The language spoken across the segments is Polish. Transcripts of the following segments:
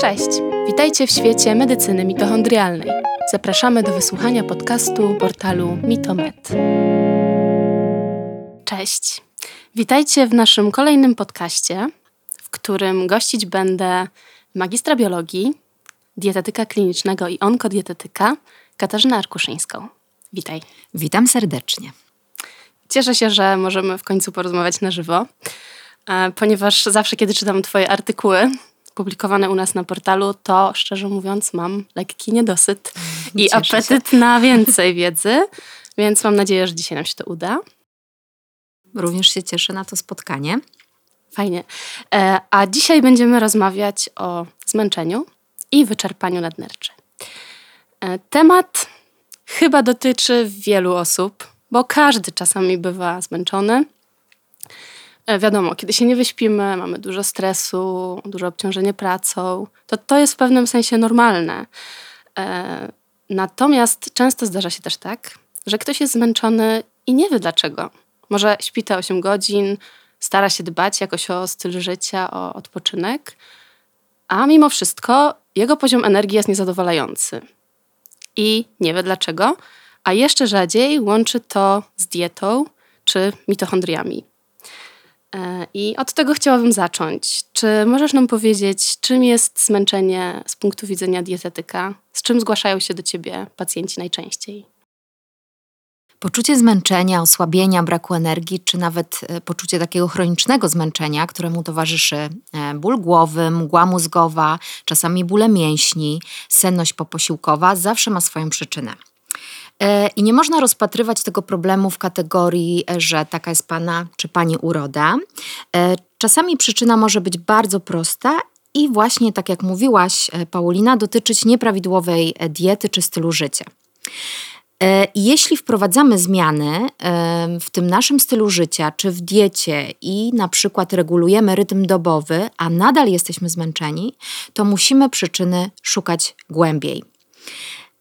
Cześć! Witajcie w świecie medycyny mitochondrialnej. Zapraszamy do wysłuchania podcastu portalu Mitomed. Cześć! Witajcie w naszym kolejnym podcaście, w którym gościć będę magistra biologii, dietetyka klinicznego i onkodietetyka Katarzynę Arkuszyńską. Witaj. Witam serdecznie. Cieszę się, że możemy w końcu porozmawiać na żywo, e, ponieważ zawsze, kiedy czytam Twoje artykuły publikowane u nas na portalu, to szczerze mówiąc mam lekki niedosyt i Cieszę apetyt się. na więcej wiedzy, więc mam nadzieję, że dzisiaj nam się to uda. Również się cieszę na to spotkanie. Fajnie. E, a dzisiaj będziemy rozmawiać o zmęczeniu i wyczerpaniu nadnerczy. E, temat chyba dotyczy wielu osób, bo każdy czasami bywa zmęczony. E, wiadomo, kiedy się nie wyśpimy, mamy dużo stresu, duże obciążenie pracą, to to jest w pewnym sensie normalne. E, natomiast często zdarza się też tak, że ktoś jest zmęczony i nie wie dlaczego. Może śpi te 8 godzin, stara się dbać jakoś o styl życia, o odpoczynek, a mimo wszystko jego poziom energii jest niezadowalający. I nie wie dlaczego, a jeszcze rzadziej łączy to z dietą czy mitochondriami. E, I od tego chciałabym zacząć. Czy możesz nam powiedzieć, czym jest zmęczenie z punktu widzenia dietetyka? Z czym zgłaszają się do ciebie pacjenci najczęściej? Poczucie zmęczenia, osłabienia, braku energii, czy nawet e, poczucie takiego chronicznego zmęczenia, któremu towarzyszy e, ból głowy, mgła mózgowa, czasami bóle mięśni, senność poposiłkowa, zawsze ma swoją przyczynę. E, I nie można rozpatrywać tego problemu w kategorii, e, że taka jest pana czy pani uroda. E, czasami przyczyna może być bardzo prosta i właśnie, tak jak mówiłaś, Paulina, dotyczyć nieprawidłowej diety czy stylu życia. Jeśli wprowadzamy zmiany w tym naszym stylu życia, czy w diecie i na przykład regulujemy rytm dobowy, a nadal jesteśmy zmęczeni, to musimy przyczyny szukać głębiej.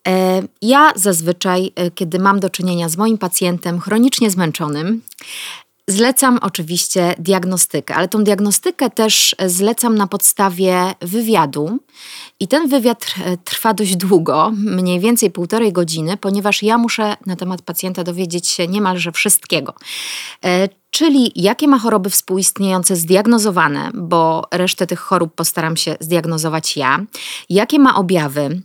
E, ja zazwyczaj, e, kiedy mam do czynienia z moim pacjentem chronicznie zmęczonym, Zlecam oczywiście diagnostykę, ale tą diagnostykę też zlecam na podstawie wywiadu. I ten wywiad trwa dość długo, mniej więcej półtorej godziny, ponieważ ja muszę na temat pacjenta dowiedzieć się niemalże wszystkiego. E, czyli jakie ma choroby współistniejące zdiagnozowane, bo resztę tych chorób postaram się zdiagnozować ja, jakie ma objawy,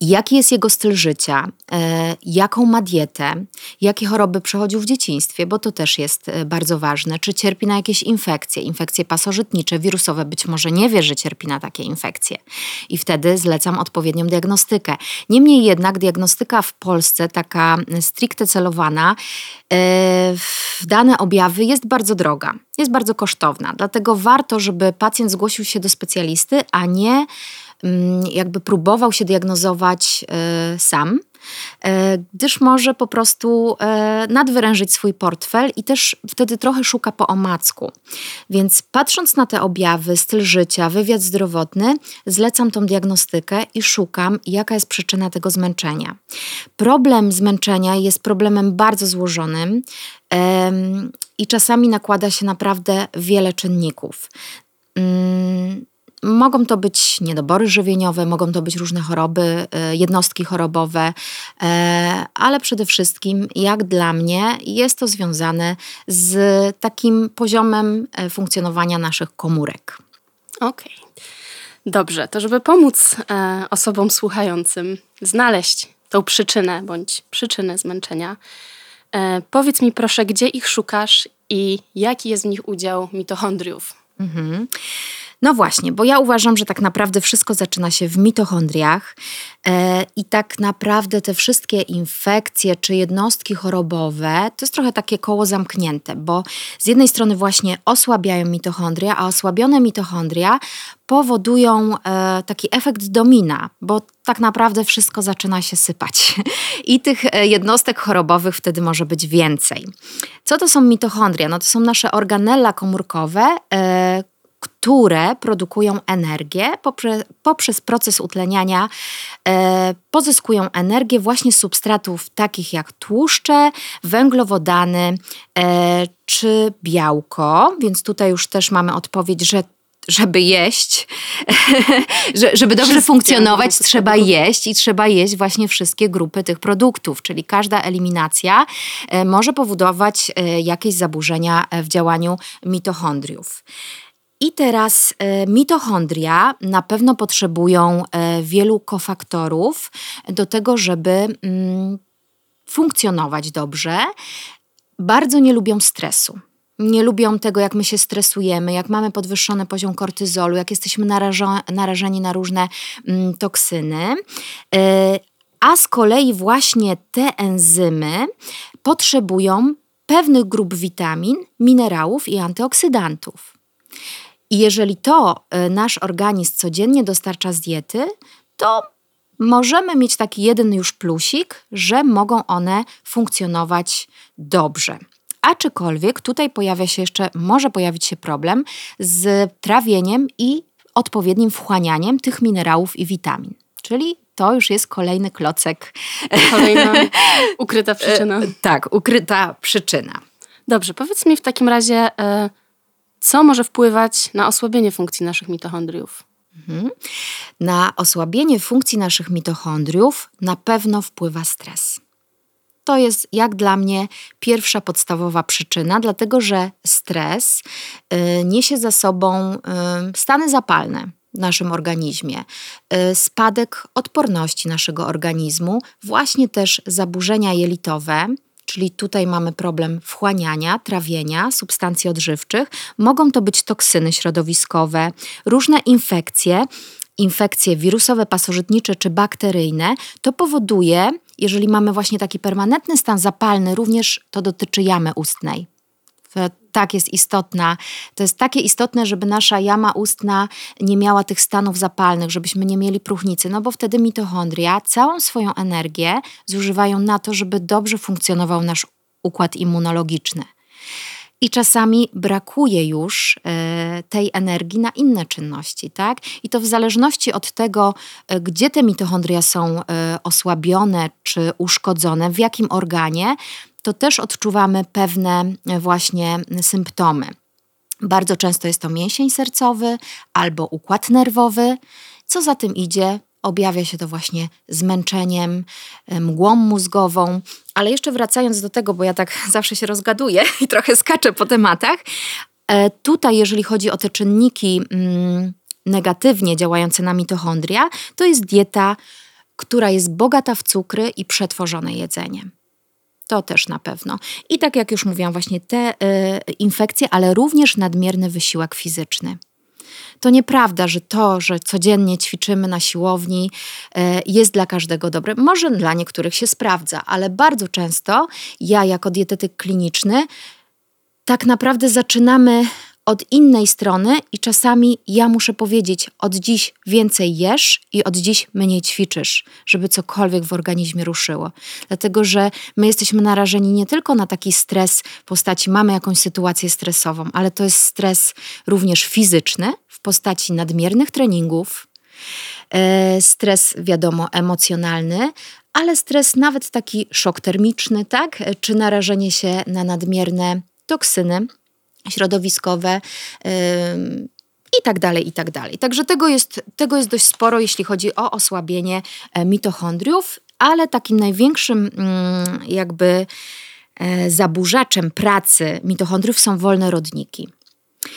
jaki jest jego styl życia, e, jaką ma dietę, jakie choroby przechodził w dzieciństwie, bo to też jest e, bardzo ważne. Czy cierpi na jakieś infekcje, infekcje pasożytnicze, wirusowe, być może nie wie, że cierpi na takie infekcje. I wtedy zlecam odpowiednią diagnostykę. Niemniej jednak diagnostyka w Polsce, taka stricte celowana, e, w dane objawy jest bardzo droga, jest bardzo kosztowna. Dlatego warto, żeby pacjent zgłosił się do specjalisty, a nie jakby próbował się diagnozować e, sam, e, gdyż może po prostu e, nadwyrężyć swój portfel i też wtedy trochę szuka po omacku. Więc patrząc na te objawy, styl życia, wywiad zdrowotny, zlecam tą diagnostykę i szukam, jaka jest przyczyna tego zmęczenia. Problem zmęczenia jest problemem bardzo złożonym i czasami nakłada się naprawdę wiele czynników. Mogą to być niedobory żywieniowe, mogą to być różne choroby, e, jednostki chorobowe, e, ale przede wszystkim, jak dla mnie, jest to związane z takim poziomem e, funkcjonowania naszych komórek. Okej. Okay. Dobrze, to żeby pomóc osobom słuchającym znaleźć tą przyczynę bądź przyczynę zmęczenia, powiedz mi proszę, gdzie ich szukasz i jaki jest w nich udział mitochondriów? Mhm. No właśnie, bo ja uważam, że tak naprawdę wszystko zaczyna się w mitochondriach e, i tak naprawdę te wszystkie infekcje czy jednostki chorobowe to jest trochę takie koło zamknięte, bo z jednej strony właśnie osłabiają mitochondria, a osłabione mitochondria powodują e, taki efekt domina, bo tak naprawdę wszystko zaczyna się sypać i tych e, jednostek chorobowych wtedy może być więcej. Co to są mitochondria? No to są nasze organella komórkowe, e, które produkują energię poprzez, poprzez proces utleniania, e, pozyskują energię właśnie z substratów takich jak tłuszcze, węglowodany e, czy białko. Więc tutaj już też mamy odpowiedź, że żeby jeść, żeby dobrze wszystkie funkcjonować, trzeba jeść i trzeba jeść właśnie wszystkie grupy tych produktów, czyli każda eliminacja e, może powodować e, jakieś zaburzenia w działaniu mitochondriów. I teraz e, mitochondria na pewno potrzebują wielu kofaktorów do tego, żeby mm, funkcjonować dobrze. Bardzo nie lubią stresu nie lubią tego, jak my się stresujemy, jak mamy podwyższony poziom kortyzolu, jak jesteśmy narażeni na różne mm, toksyny. E, a z kolei właśnie te enzymy potrzebują pewnych grup witamin, minerałów i antyoksydantów. I jeżeli to e, nasz organizm codziennie dostarcza z diety, to możemy mieć taki jeden już plusik, że mogą one funkcjonować dobrze. Aczkolwiek tutaj pojawia się jeszcze, może pojawić się problem z trawieniem i odpowiednim wchłanianiem tych minerałów i witamin. Czyli to już jest kolejny klocek. Kolejna ukryta przyczyna. E, tak, ukryta przyczyna. Dobrze, powiedz mi w takim razie, e, co może wpływać na osłabienie funkcji naszych mitochondriów? Mhm. Na osłabienie funkcji naszych mitochondriów na pewno wpływa stres. To jest jak dla mnie pierwsza podstawowa przyczyna, dlatego że stres y, niesie za sobą y, stany zapalne w naszym organizmie, y, spadek odporności naszego organizmu, właśnie też zaburzenia jelitowe, czyli tutaj mamy problem wchłaniania, trawienia substancji odżywczych. Mogą to być toksyny środowiskowe, różne infekcje, infekcje wirusowe, pasożytnicze czy bakteryjne. To powoduje, jeżeli mamy właśnie taki permanentny stan zapalny, również to dotyczy jamy ustnej. Tak jest istotna. To jest takie istotne, żeby nasza jama ustna nie miała tych stanów zapalnych, żebyśmy nie mieli próchnicy, no bo wtedy mitochondria całą swoją energię zużywają na to, żeby dobrze funkcjonował nasz układ immunologiczny i czasami brakuje już e, tej energii na inne czynności, tak? I to w zależności od tego, e, gdzie te mitochondria są e, osłabione czy uszkodzone, w jakim organie, to też odczuwamy pewne właśnie symptomy. Bardzo często jest to mięsień sercowy albo układ nerwowy. Co za tym idzie, objawia się to właśnie zmęczeniem, mgłą mózgową. Ale jeszcze wracając do tego, bo ja tak zawsze się rozgaduję i trochę skaczę po tematach, e, tutaj, jeżeli chodzi o te czynniki mm, negatywnie działające na mitochondria, to jest dieta, która jest bogata w cukry i przetworzone jedzenie. To też na pewno. I tak jak już mówiłam, właśnie te y, infekcje, ale również nadmierny wysiłek fizyczny. To nieprawda, że to, że codziennie ćwiczymy na siłowni, e, jest dla każdego dobre. Może dla niektórych się sprawdza, ale bardzo często ja, jako dietetyk kliniczny, tak naprawdę zaczynamy od innej strony i czasami ja muszę powiedzieć: od dziś więcej jesz i od dziś mniej ćwiczysz, żeby cokolwiek w organizmie ruszyło. Dlatego, że my jesteśmy narażeni nie tylko na taki stres w postaci mamy jakąś sytuację stresową, ale to jest stres również fizyczny w postaci nadmiernych treningów, e, stres, wiadomo, emocjonalny, ale stres nawet taki szok termiczny, tak? Czy narażenie się na nadmierne toksyny środowiskowe. I tak dalej, i tak dalej. Także tego jest, tego jest dość sporo, jeśli chodzi o osłabienie e, mitochondriów, ale takim największym mm, jakby e, zaburzaczem pracy mitochondriów są wolne rodniki.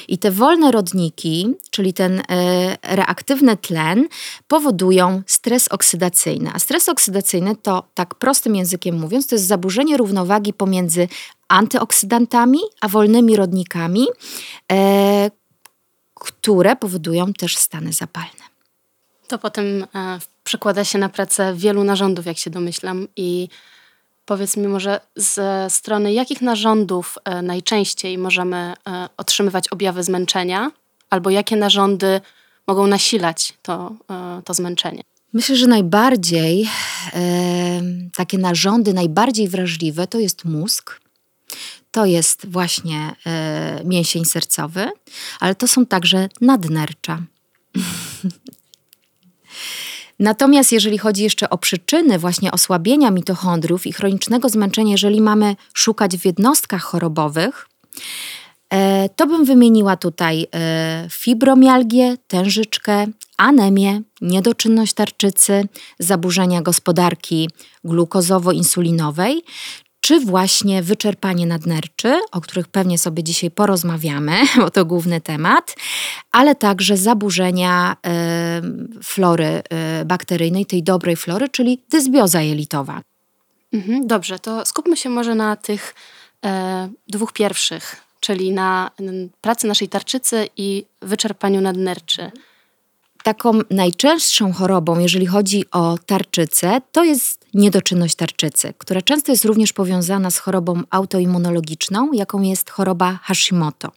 I te wolne rodniki, czyli ten e, reaktywny tlen, powodują stres oksydacyjny. A stres oksydacyjny to, tak prostym językiem mówiąc, to jest zaburzenie równowagi pomiędzy antyoksydantami a wolnymi rodnikami, e, które powodują też stany zapalne. To potem e, przekłada się na pracę wielu narządów, jak się domyślam, i Powiedz mi może ze strony jakich narządów e, najczęściej możemy e, otrzymywać objawy zmęczenia, albo jakie narządy mogą nasilać to, e, to zmęczenie? Myślę, że najbardziej takie narządy, najbardziej wrażliwe to jest mózg, to jest właśnie mięsień sercowy, ale to są także nadnercza. Natomiast jeżeli chodzi jeszcze o przyczyny właśnie osłabienia mitochondriów i chronicznego zmęczenia, jeżeli mamy szukać w jednostkach chorobowych, E, to bym wymieniła tutaj e, fibromialgię, tężyczkę, anemię, niedoczynność tarczycy, zaburzenia gospodarki glukozowo-insulinowej, czy właśnie wyczerpanie nadnerczy, o których pewnie sobie dzisiaj porozmawiamy, bo to główny temat, ale także zaburzenia y, flory y, bakteryjnej, tej dobrej flory, czyli dysbioza jelitowa. Mhm, dobrze, to skupmy się może na tych e, dwóch pierwszych, czyli na, pracy naszej tarczycy i wyczerpaniu nadnerczy. Taką najczęstszą chorobą, jeżeli chodzi o tarczycę, to jest niedoczynność tarczycy, która często jest również powiązana z chorobą autoimmunologiczną, jaką jest choroba Hashimoto.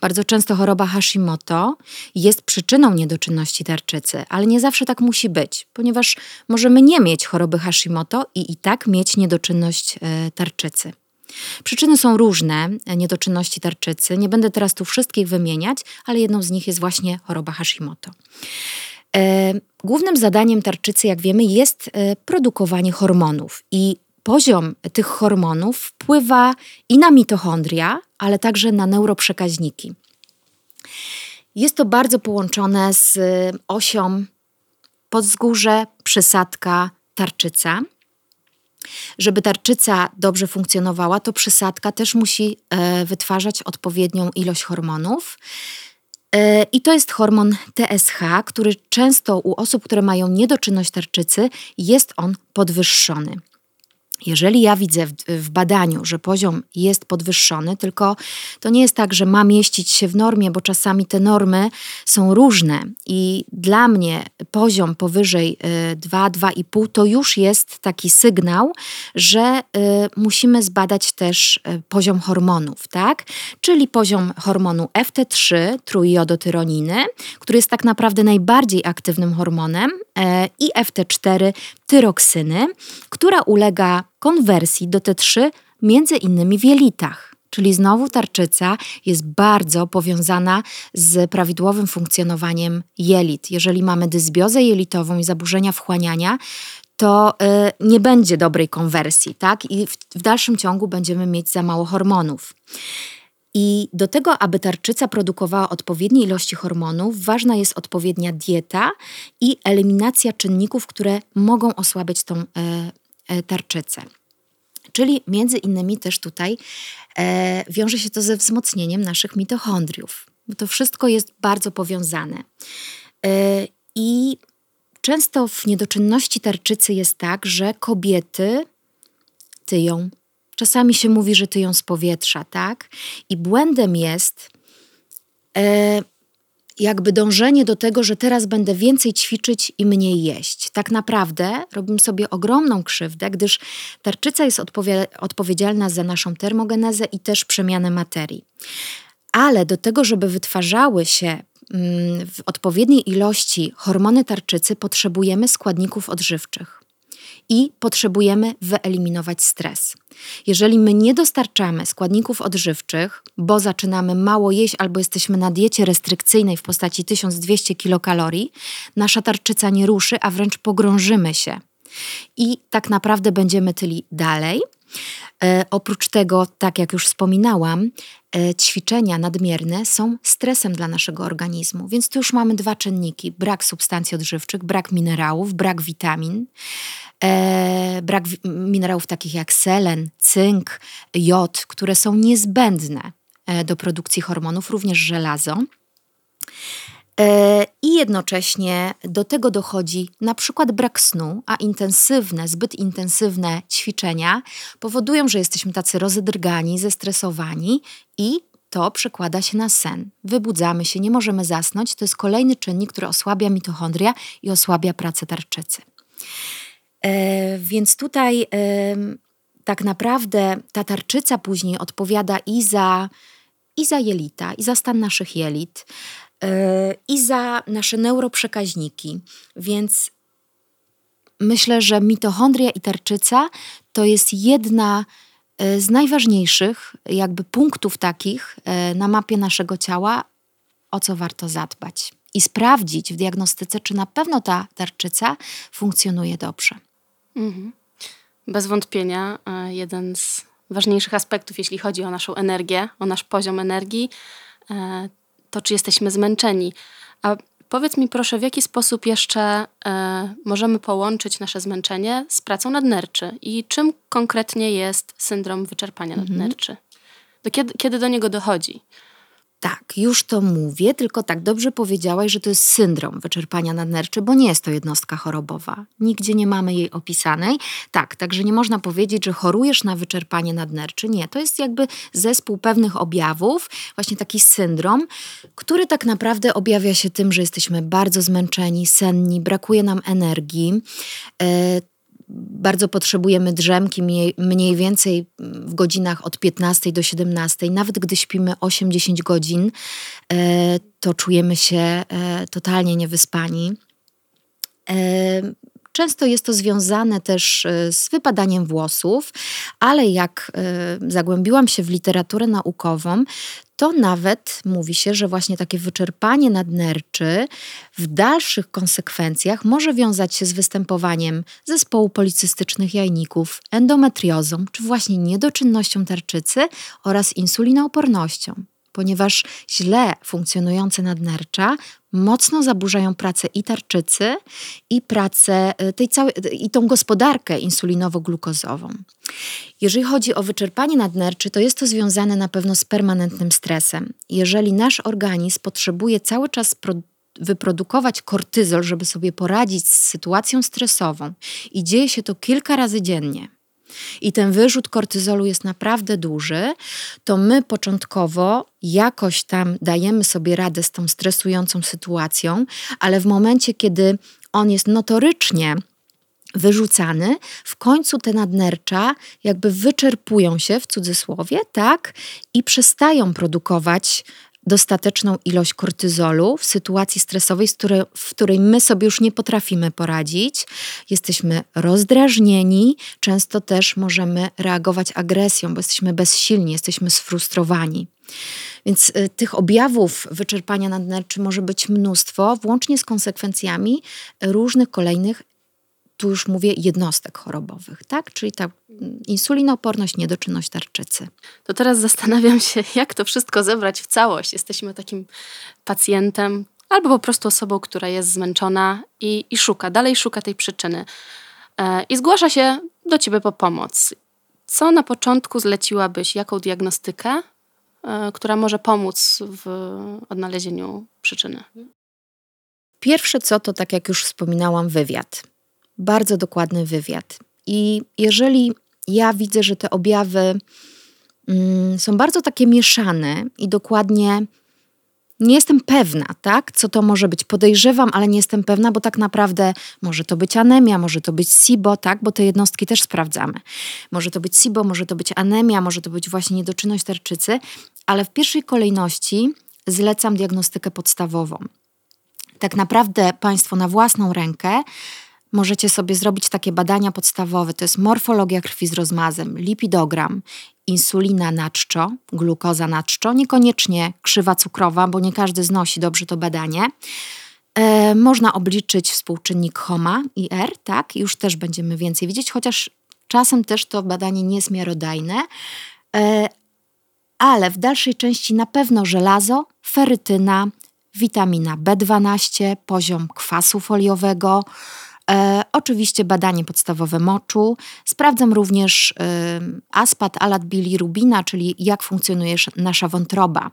Bardzo często choroba Hashimoto jest przyczyną niedoczynności tarczycy, ale nie zawsze tak musi być, ponieważ możemy nie mieć choroby Hashimoto i i tak mieć niedoczynność e, tarczycy. Przyczyny są różne e, niedoczynności tarczycy. Nie będę teraz tu wszystkich wymieniać, ale jedną z nich jest właśnie choroba Hashimoto. E, głównym zadaniem tarczycy, jak wiemy, jest produkowanie hormonów i poziom tych hormonów wpływa i na mitochondria, ale także na neuroprzekaźniki. Jest to bardzo połączone z osią podzgórze, przysadka, tarczyca. Żeby tarczyca dobrze funkcjonowała, to przysadka też musi e, wytwarzać odpowiednią ilość hormonów. E, I to jest hormon TSH, który często u osób, które mają niedoczynność tarczycy, jest on podwyższony. Jeżeli ja widzę w, w, badaniu, że poziom jest podwyższony, tylko to nie jest tak, że ma mieścić się w normie, bo czasami te normy są różne i dla mnie poziom powyżej 2-2,5 y, to już jest taki sygnał, że y, musimy zbadać też y, poziom hormonów, tak? Czyli poziom hormonu FT3, trójjodotyroniny, który jest tak naprawdę najbardziej aktywnym hormonem i FT4, tyroksyny, która ulega konwersji do T3 między innymi w jelitach. Czyli znowu tarczyca jest bardzo powiązana z prawidłowym funkcjonowaniem jelit. Jeżeli mamy dysbiozę jelitową i zaburzenia wchłaniania, to y, nie będzie dobrej konwersji, tak? I w, w dalszym ciągu będziemy mieć za mało hormonów. I do tego, aby tarczyca produkowała odpowiednie ilości hormonów, ważna jest odpowiednia dieta i eliminacja czynników, które mogą osłabiać tą e, e, tarczycę. Czyli między innymi też tutaj e, wiąże się to ze wzmocnieniem naszych mitochondriów. Bo to wszystko jest bardzo powiązane. I często w niedoczynności tarczycy jest tak, że kobiety tyją Czasami się mówi, że ty ją z powietrza, tak? I błędem jest e, jakby dążenie do tego, że teraz będę więcej ćwiczyć i mniej jeść. Tak naprawdę robimy sobie ogromną krzywdę, gdyż tarczyca jest odpowie odpowiedzialna za naszą termogenezę i też przemianę materii. Ale do tego, żeby wytwarzały się mm, w odpowiedniej ilości hormony tarczycy, potrzebujemy składników odżywczych i potrzebujemy wyeliminować stres. Jeżeli my nie dostarczamy składników odżywczych, bo zaczynamy mało jeść albo jesteśmy na diecie restrykcyjnej w postaci 1200 kilokalorii, nasza tarczyca nie ruszy, a wręcz pogrążymy się. I tak naprawdę będziemy tyli dalej. E, oprócz tego, tak jak już wspominałam, e, ćwiczenia nadmierne są stresem dla naszego organizmu, więc tu już mamy dwa czynniki: brak substancji odżywczych, brak minerałów, brak witamin. E, brak minerałów takich jak selen, cynk, jod, które są niezbędne do produkcji hormonów, również żelazo. E, I jednocześnie do tego dochodzi na przykład brak snu, a intensywne, zbyt intensywne ćwiczenia powodują, że jesteśmy tacy rozedrgani, zestresowani i to przekłada się na sen. Wybudzamy się, nie możemy zasnąć. To jest kolejny czynnik, który osłabia mitochondria i osłabia pracę tarczycy. E, więc tutaj e, tak naprawdę ta tarczyca później odpowiada i za, i za jelita, i za stan naszych jelit, i za nasze neuroprzekaźniki. Więc myślę, że mitochondria i tarczyca to jest jedna z najważniejszych jakby punktów takich na mapie naszego ciała, o co warto zadbać i sprawdzić w diagnostyce, czy na pewno ta tarczyca funkcjonuje dobrze. Mhm. Bez wątpienia e, jeden z ważniejszych aspektów, jeśli chodzi o naszą energię, o nasz poziom energii, e, to czy jesteśmy zmęczeni. A powiedz mi proszę, w jaki sposób jeszcze e, możemy połączyć nasze zmęczenie z pracą nadnerczy i czym konkretnie jest syndrom wyczerpania mhm. nadnerczy? Do kiedy, kiedy do niego dochodzi? Tak, już to mówię, tylko tak dobrze powiedziałaś, że to jest syndrom wyczerpania nadnerczy, bo nie jest to jednostka chorobowa. Nigdzie nie mamy jej opisanej. Tak, także nie można powiedzieć, że chorujesz na wyczerpanie nadnerczy. Nie, to jest jakby zespół pewnych objawów, właśnie taki syndrom, który tak naprawdę objawia się tym, że jesteśmy bardzo zmęczeni, senni, brakuje nam energii. Bardzo potrzebujemy drzemki mniej, mniej, więcej w godzinach od 15 do 17. Nawet gdy śpimy 8-10 godzin, e, to czujemy się e, totalnie niewyspani. E, często jest to związane też z wypadaniem włosów, ale jak zagłębiłam się w literaturę naukową, to nawet mówi się, że właśnie takie wyczerpanie nadnerczy w dalszych konsekwencjach może wiązać się z występowaniem zespołu policystycznych jajników, endometriozą czy właśnie niedoczynnością tarczycy oraz insulinoopornością ponieważ źle funkcjonujące nadnercza mocno zaburzają pracę i tarczycy, i pracę y, tej całej, i tą gospodarkę insulinowo-glukozową. Jeżeli chodzi o wyczerpanie nadnerczy, to jest to związane na pewno z permanentnym stresem. Jeżeli nasz organizm potrzebuje cały czas wyprodukować kortyzol, żeby sobie poradzić z sytuacją stresową i dzieje się to kilka razy dziennie, i ten wyrzut kortyzolu jest naprawdę duży, to my początkowo jakoś tam dajemy sobie radę z tą stresującą sytuacją, ale w momencie, kiedy on jest notorycznie wyrzucany, w końcu te nadnercza jakby wyczerpują się w cudzysłowie, tak, i przestają produkować dostateczną ilość kortyzolu w sytuacji stresowej, w której my sobie już nie potrafimy poradzić. Jesteśmy rozdrażnieni, często też możemy reagować agresją, bo jesteśmy bezsilni, jesteśmy sfrustrowani. Więc y, tych objawów wyczerpania nadnerczy może być mnóstwo, włącznie z konsekwencjami różnych kolejnych tu już mówię jednostek chorobowych, tak? Czyli ta insulinooporność, niedoczynność tarczycy. To teraz zastanawiam się, jak to wszystko zebrać w całość. Jesteśmy takim pacjentem albo po prostu osobą, która jest zmęczona i, i szuka, dalej szuka tej przyczyny. E, I zgłasza się do ciebie po pomoc. Co na początku zleciłabyś, jaką diagnostykę, e, która może pomóc w odnalezieniu przyczyny? Pierwsze co to, tak jak już wspominałam, wywiad bardzo dokładny wywiad. I jeżeli ja widzę, że te objawy mm, są bardzo takie mieszane i dokładnie nie jestem pewna, tak, co to może być. Podejrzewam, ale nie jestem pewna, bo tak naprawdę może to być anemia, może to być SIBO, tak, bo te jednostki też sprawdzamy. Może to być SIBO, może to być anemia, może to być właśnie niedoczynność tarczycy, ale w pierwszej kolejności zlecam diagnostykę podstawową. Tak naprawdę Państwo na własną rękę możecie sobie zrobić takie badania podstawowe. To jest morfologia krwi z rozmazem, lipidogram, insulina na czczo, glukoza na czczo, niekoniecznie krzywa cukrowa, bo nie każdy znosi dobrze to badanie. E, można obliczyć współczynnik HOMA i R, tak, już też będziemy więcej widzieć, chociaż czasem też to badanie nie jest miarodajne. E, ale w dalszej części na pewno żelazo, ferytyna, witamina B12, poziom kwasu foliowego, E, oczywiście badanie podstawowe moczu. Sprawdzam również e, aspat, alat, bilirubina, czyli jak funkcjonuje nasza wątroba,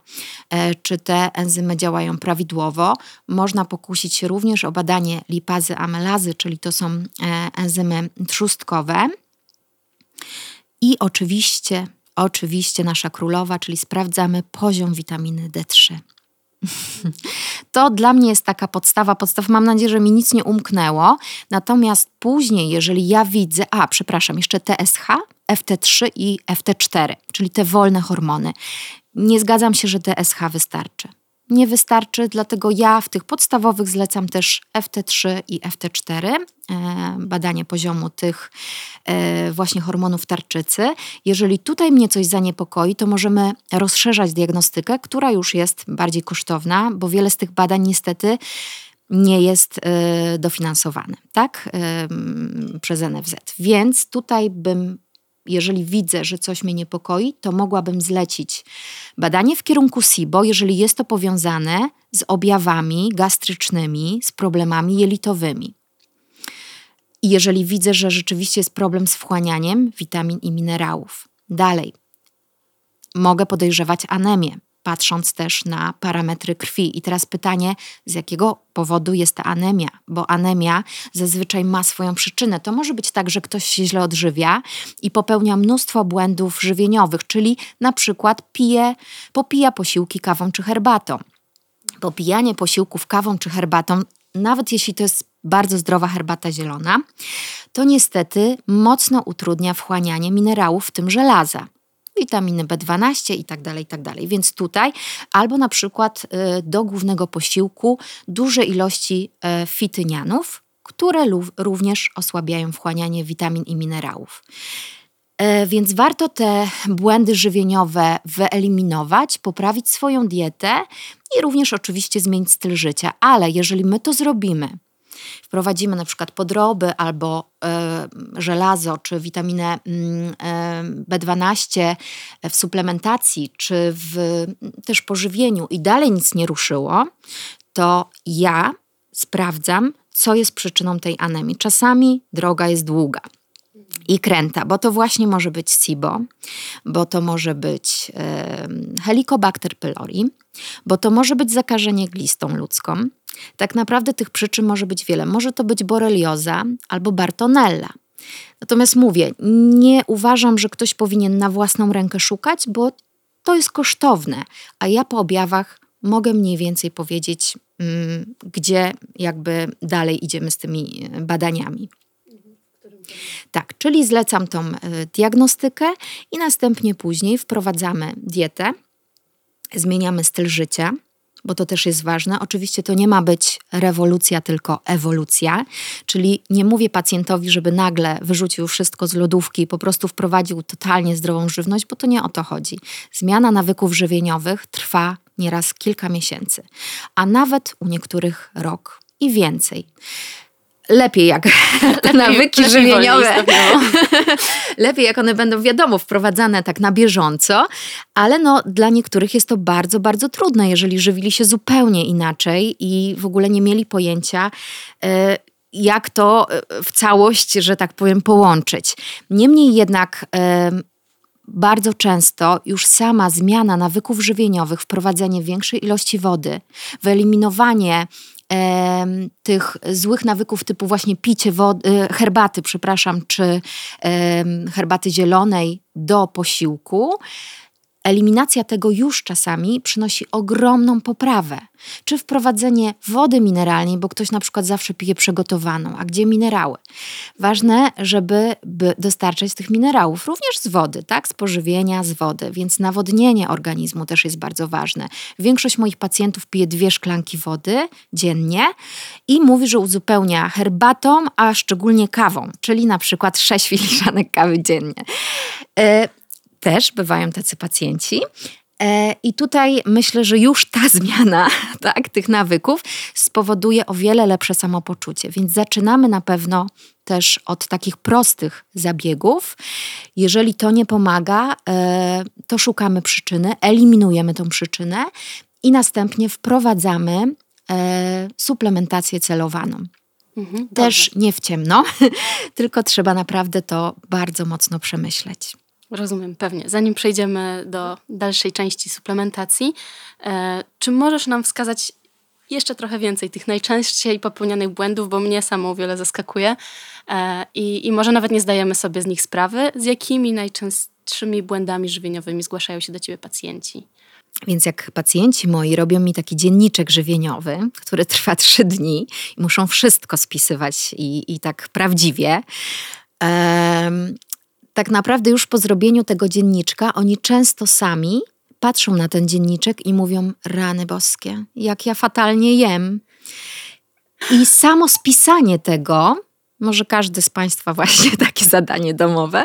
e, czy te enzymy działają prawidłowo. Można pokusić się również o badanie lipazy, amelazy, czyli to są e, enzymy trzustkowe. I oczywiście, oczywiście nasza królowa, czyli sprawdzamy poziom witaminy D3. To dla mnie jest taka podstawa, podstaw. Mam nadzieję, że mi nic nie umknęło. Natomiast później, jeżeli ja widzę, a przepraszam, jeszcze TSH, FT3 i FT4, czyli te wolne hormony. Nie zgadzam się, że TSH wystarczy nie wystarczy, dlatego ja w tych podstawowych zlecam też FT3 i FT4, e, badanie poziomu tych e, właśnie hormonów tarczycy. Jeżeli tutaj mnie coś zaniepokoi, to możemy rozszerzać diagnostykę, która już jest bardziej kosztowna, bo wiele z tych badań niestety nie jest e, dofinansowane tak, przez NFZ. Więc tutaj bym jeżeli widzę, że coś mnie niepokoi, to mogłabym zlecić badanie w kierunku SIBO, jeżeli jest to powiązane z objawami gastrycznymi, z problemami jelitowymi. I jeżeli widzę, że rzeczywiście jest problem z wchłanianiem witamin i minerałów. Dalej, mogę podejrzewać anemię, patrząc też na parametry krwi. I teraz pytanie, z jakiego powodu jest ta anemia? Bo anemia zazwyczaj ma swoją przyczynę. To może być tak, że ktoś się źle odżywia i popełnia mnóstwo błędów żywieniowych, czyli na przykład pije, popija posiłki kawą czy herbatą. Popijanie posiłków kawą czy herbatą, nawet jeśli to jest bardzo zdrowa herbata zielona, to niestety mocno utrudnia wchłanianie minerałów, w tym żelaza witaminy B12 i tak dalej, i tak dalej. Więc tutaj albo na przykład y, do głównego posiłku duże ilości e, fitynianów, które również osłabiają wchłanianie witamin i minerałów. E, więc warto te błędy żywieniowe wyeliminować, poprawić swoją dietę i również oczywiście zmienić styl życia. Ale jeżeli my to zrobimy, wprowadzimy na przykład podroby albo e, żelazo czy witaminę mm, e, B12 w suplementacji czy w też pożywieniu i dalej nic nie ruszyło, to ja sprawdzam, co jest przyczyną tej anemii. Czasami droga jest długa i kręta, bo to właśnie może być SIBO, bo to może być e, Helicobacter pylori, bo to może być zakażenie glistą ludzką. Tak naprawdę tych przyczyn może być wiele. Może to być borelioza albo bartonella. Natomiast mówię, nie uważam, że ktoś powinien na własną rękę szukać, bo to jest kosztowne, a ja po objawach mogę mniej więcej powiedzieć, mm, gdzie jakby dalej idziemy z tymi badaniami. Tak, czyli zlecam tą e, diagnostykę i następnie później wprowadzamy dietę, zmieniamy styl życia, bo to też jest ważne. Oczywiście to nie ma być rewolucja, tylko ewolucja, czyli nie mówię pacjentowi, żeby nagle wyrzucił wszystko z lodówki i po prostu wprowadził totalnie zdrową żywność, bo to nie o to chodzi. Zmiana nawyków żywieniowych trwa nieraz kilka miesięcy, a nawet u niektórych rok i więcej lepiej jak te nawyki lepiej żywieniowe. lepiej jak one będą, wiadomo, wprowadzane tak na bieżąco, ale no, dla niektórych jest to bardzo, bardzo trudne, jeżeli żywili się zupełnie inaczej i w ogóle nie mieli pojęcia, e, jak to e, w całość, że tak powiem, połączyć. Niemniej jednak e, bardzo często już sama zmiana nawyków żywieniowych, wprowadzenie większej ilości wody, wyeliminowanie tych złych nawyków typu właśnie picie wody, e, herbaty, przepraszam, czy herbaty zielonej do posiłku, Eliminacja tego już czasami przynosi ogromną poprawę. Czy wprowadzenie wody mineralnej, bo ktoś na przykład zawsze pije przygotowaną, a gdzie minerały? Ważne, żeby dostarczać tych minerałów również z wody, tak? Z pożywienia, z wody, więc nawodnienie organizmu też jest bardzo ważne. Większość moich pacjentów pije dwie szklanki wody dziennie i mówi, że uzupełnia herbatą, a szczególnie kawą, czyli na przykład 6 filiżanek kawy dziennie. Też bywają tacy pacjenci. E, I tutaj myślę, że już ta zmiana tak, tych nawyków spowoduje o wiele lepsze samopoczucie. Więc zaczynamy na pewno też od takich prostych zabiegów. Jeżeli to nie pomaga, e, to szukamy przyczyny, eliminujemy tą przyczynę i następnie wprowadzamy e, suplementację celowaną. Mhm, też nie w ciemno, tylko trzeba naprawdę to bardzo mocno przemyśleć. Rozumiem, pewnie. Zanim przejdziemy do dalszej części suplementacji, e, czy możesz nam wskazać jeszcze trochę więcej tych najczęściej popełnianych błędów, bo mnie samo wiele zaskakuje e, i, i może nawet nie zdajemy sobie z nich sprawy, z jakimi najczęstszymi błędami żywieniowymi zgłaszają się do ciebie pacjenci? Więc jak pacjenci moi robią mi taki dzienniczek żywieniowy, który trwa trzy dni i muszą wszystko spisywać i, i tak prawdziwie, tak naprawdę już po zrobieniu tego dzienniczka, oni często sami patrzą na ten dzienniczek i mówią: Rany boskie, jak ja fatalnie jem. I samo spisanie tego, może każdy z Państwa właśnie takie zadanie domowe,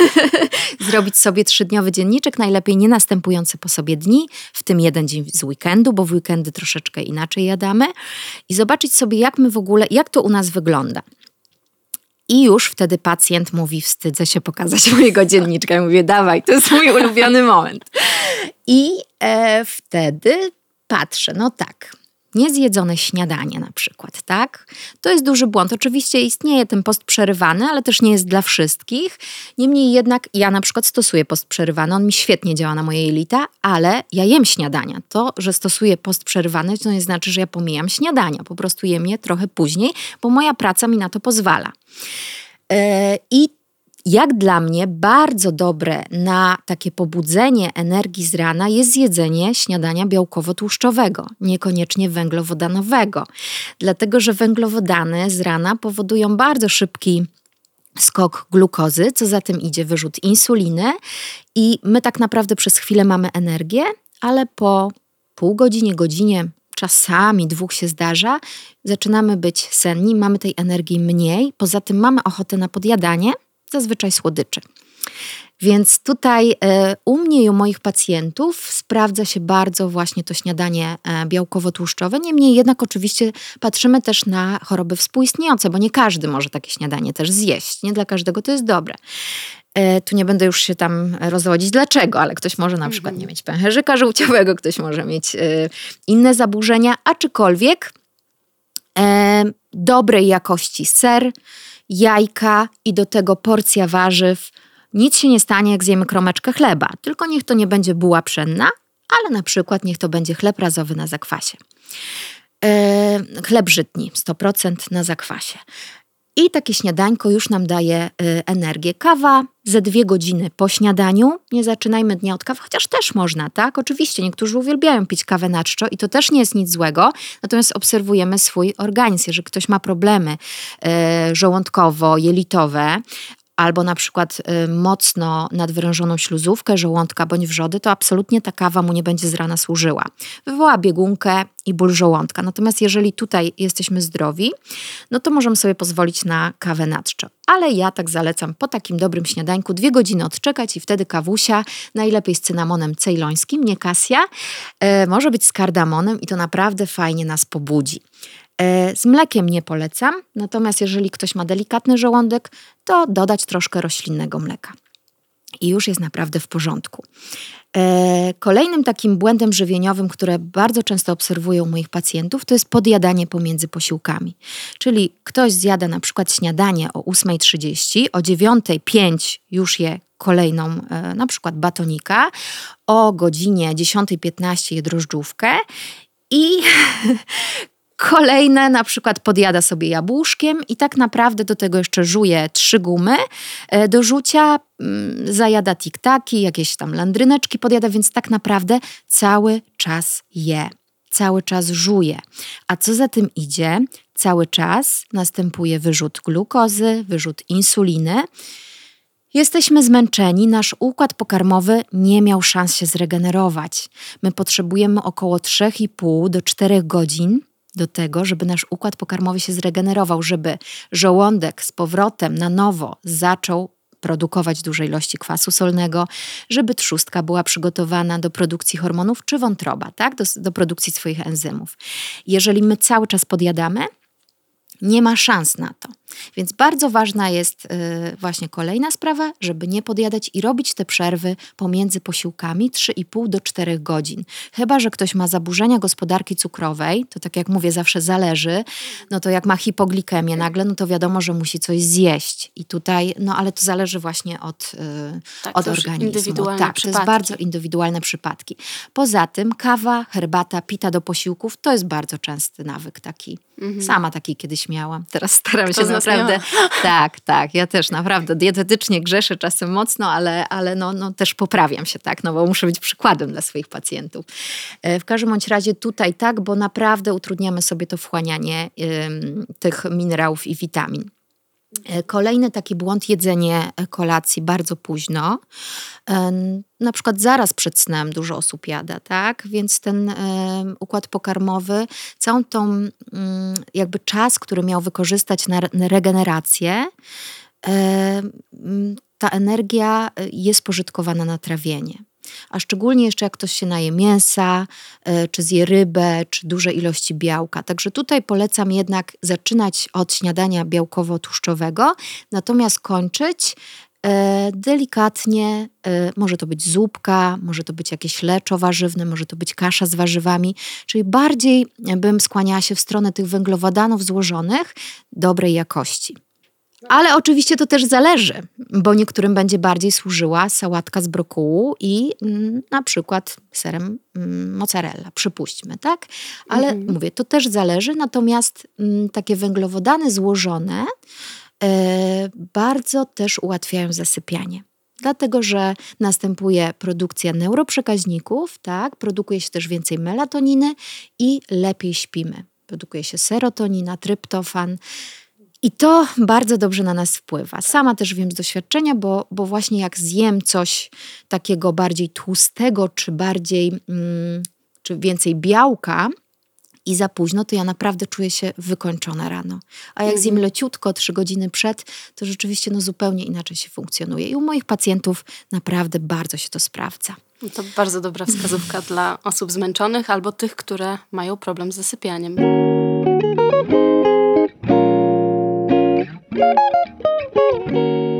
zrobić sobie trzydniowy dzienniczek, najlepiej nie następujący po sobie dni, w tym jeden dzień z weekendu, bo w weekendy troszeczkę inaczej jadamy, i zobaczyć sobie, jak my w ogóle, jak to u nas wygląda. I już wtedy pacjent mówi, wstydzę się pokazać mojego dzienniczka. Ja mówię, dawaj, to jest mój ulubiony moment. I e, wtedy patrzę, no tak, niezjedzone śniadanie na przykład, tak? To jest duży błąd. Oczywiście istnieje ten post przerywany, ale też nie jest dla wszystkich. Niemniej jednak ja na przykład stosuję post przerywany, on mi świetnie działa na moje jelita, ale ja jem śniadania. To, że stosuję post przerywany, to nie znaczy, że ja pomijam śniadania. Po prostu jem je trochę później, bo moja praca mi na to pozwala. Yy, I jak dla mnie bardzo dobre na takie pobudzenie energii z rana jest zjedzenie śniadania białkowo-tłuszczowego, niekoniecznie węglowodanowego. Dlatego, że węglowodany z rana powodują bardzo szybki skok glukozy, co za tym idzie wyrzut insuliny i my tak naprawdę przez chwilę mamy energię, ale po pół godzinie, godzinie, czasami dwóch się zdarza, zaczynamy być senni, mamy tej energii mniej, poza tym mamy ochotę na podjadanie, zazwyczaj słodyczy. Więc tutaj e, u mnie i u moich pacjentów sprawdza się bardzo właśnie to śniadanie e, białkowo-tłuszczowe. Niemniej jednak oczywiście patrzymy też na choroby współistniejące, bo nie każdy może takie śniadanie też zjeść. Nie dla każdego to jest dobre. E, tu nie będę już się tam rozwodzić dlaczego, ale ktoś może na przykład nie mhm. mieć pęcherzyka żółciowego, ktoś może mieć inne zaburzenia, a czykolwiek dobrej jakości ser, jajka i do tego porcja warzyw. Nic się nie stanie, jak zjemy kromeczkę chleba, tylko niech to nie będzie buła pszenna, ale na przykład niech to będzie chleb razowy na zakwasie. Yy, chleb żytni 100% na zakwasie. I takie śniadańko już nam daje y, energię. Kawa ze dwie godziny po śniadaniu. Nie zaczynajmy dnia od kawy, chociaż też można, tak? Oczywiście niektórzy uwielbiają pić kawę na czczo i to też nie jest nic złego. Natomiast obserwujemy swój organizm. Jeżeli ktoś ma problemy y, żołądkowo-jelitowe, albo na przykład y, mocno nadwyrężoną śluzówkę żołądka bądź wrzody, to absolutnie ta kawa mu nie będzie z rana służyła. Wywoła biegunkę i ból żołądka. Natomiast jeżeli tutaj jesteśmy zdrowi, no to możemy sobie pozwolić na kawę na czczo. Ale ja tak zalecam po takim dobrym śniadańku dwie godziny odczekać i wtedy kawusia, najlepiej z cynamonem cejlońskim, nie kasja, e, może być z kardamonem i to naprawdę fajnie nas pobudzi. E, z mlekiem nie polecam, natomiast jeżeli ktoś ma delikatny żołądek, to dodać troszkę roślinnego mleka. I już jest naprawdę w porządku. E, kolejnym takim błędem żywieniowym, które bardzo często obserwuję u moich pacjentów, to jest podjadanie pomiędzy posiłkami. Czyli ktoś zjada na przykład śniadanie o 8.30, o 9.05 już je kolejną e, na przykład batonika, o godzinie 10.15 je drożdżówkę i Kolejne na przykład podjada sobie jabłuszkiem i tak naprawdę do tego jeszcze żuje trzy gumy e, do rzucia, mm, zajada tiktaki, jakieś tam landryneczki podjada, więc tak naprawdę cały czas je, cały czas żuje. A co za tym idzie? Cały czas następuje wyrzut glukozy, wyrzut insuliny. Jesteśmy zmęczeni, nasz układ pokarmowy nie miał szans się zregenerować. My potrzebujemy około 3,5 do 4 godzin do tego, żeby nasz układ pokarmowy się zregenerował, żeby żołądek z powrotem na nowo zaczął produkować duże ilości kwasu solnego, żeby trzustka była przygotowana do produkcji hormonów, czy wątroba, tak? do, do produkcji swoich enzymów. Jeżeli my cały czas podjadamy, nie ma szans na to. Więc bardzo ważna jest y, właśnie kolejna sprawa, żeby nie podjadać i robić te przerwy pomiędzy posiłkami 3,5 do 4 godzin. Chyba, że ktoś ma zaburzenia gospodarki cukrowej, to tak jak mówię, zawsze zależy, no to jak ma hipoglikemię nagle, no to wiadomo, że musi coś zjeść. I tutaj, no ale to zależy właśnie od, y, tak, od organizmu. Indywidualne tak, przypadki. to jest bardzo indywidualne przypadki. Poza tym kawa, herbata, pita do posiłków to jest bardzo częsty nawyk taki. Mhm. Sama taki kiedyś miałam. Teraz staram się naprawdę. Tak, tak. Ja też naprawdę dietetycznie grzeszę czasem mocno, ale, ale no, no też poprawiam się, tak, no bo muszę być przykładem dla swoich pacjentów. E, w każdym bądź razie tutaj tak, bo naprawdę utrudniamy sobie to wchłanianie tych minerałów i witamin. E, kolejny taki błąd jedzenie kolacji bardzo późno. E, na przykład zaraz przed snem dużo osób jada, tak? Więc ten e, układ pokarmowy, całą tą mm, jakby czas, który miał wykorzystać na regenerację, ta energia jest pożytkowana na trawienie. A szczególnie jeszcze jak ktoś się naje mięsa, y, czy zje rybę, czy duże ilości białka. Także tutaj polecam jednak zaczynać od śniadania białkowo-tłuszczowego, natomiast kończyć E, delikatnie, e, może to być zupka, może to być jakieś leczo warzywne, może to być kasza z warzywami, czyli bardziej bym skłaniała się w stronę tych węglowodanów złożonych dobrej jakości. Ale oczywiście to też zależy, bo niektórym będzie bardziej służyła sałatka z brokułu i mm, na przykład serem mm, mozzarella, przypuśćmy, tak? Ale mhm. mówię, to też zależy, natomiast mm, takie węglowodany złożone E, bardzo też ułatwiają zasypianie. Dlatego, że następuje produkcja neuroprzekaźników, tak? produkuje się też więcej melatoniny i lepiej śpimy. Produkuje się serotonina, tryptofan. I to bardzo dobrze na nas wpływa. Sama też wiem z doświadczenia, bo, bo właśnie jak zjem coś takiego bardziej tłustego, czy bardziej, mm, czy więcej białka, i za późno, to ja naprawdę czuję się wykończona rano. A jak mhm. zjem leciutko, trzy godziny przed, to rzeczywiście no, zupełnie inaczej się funkcjonuje. I u moich pacjentów naprawdę bardzo się to sprawdza. To bardzo dobra wskazówka dla osób zmęczonych albo tych, które mają problem z zasypianiem. Thank you.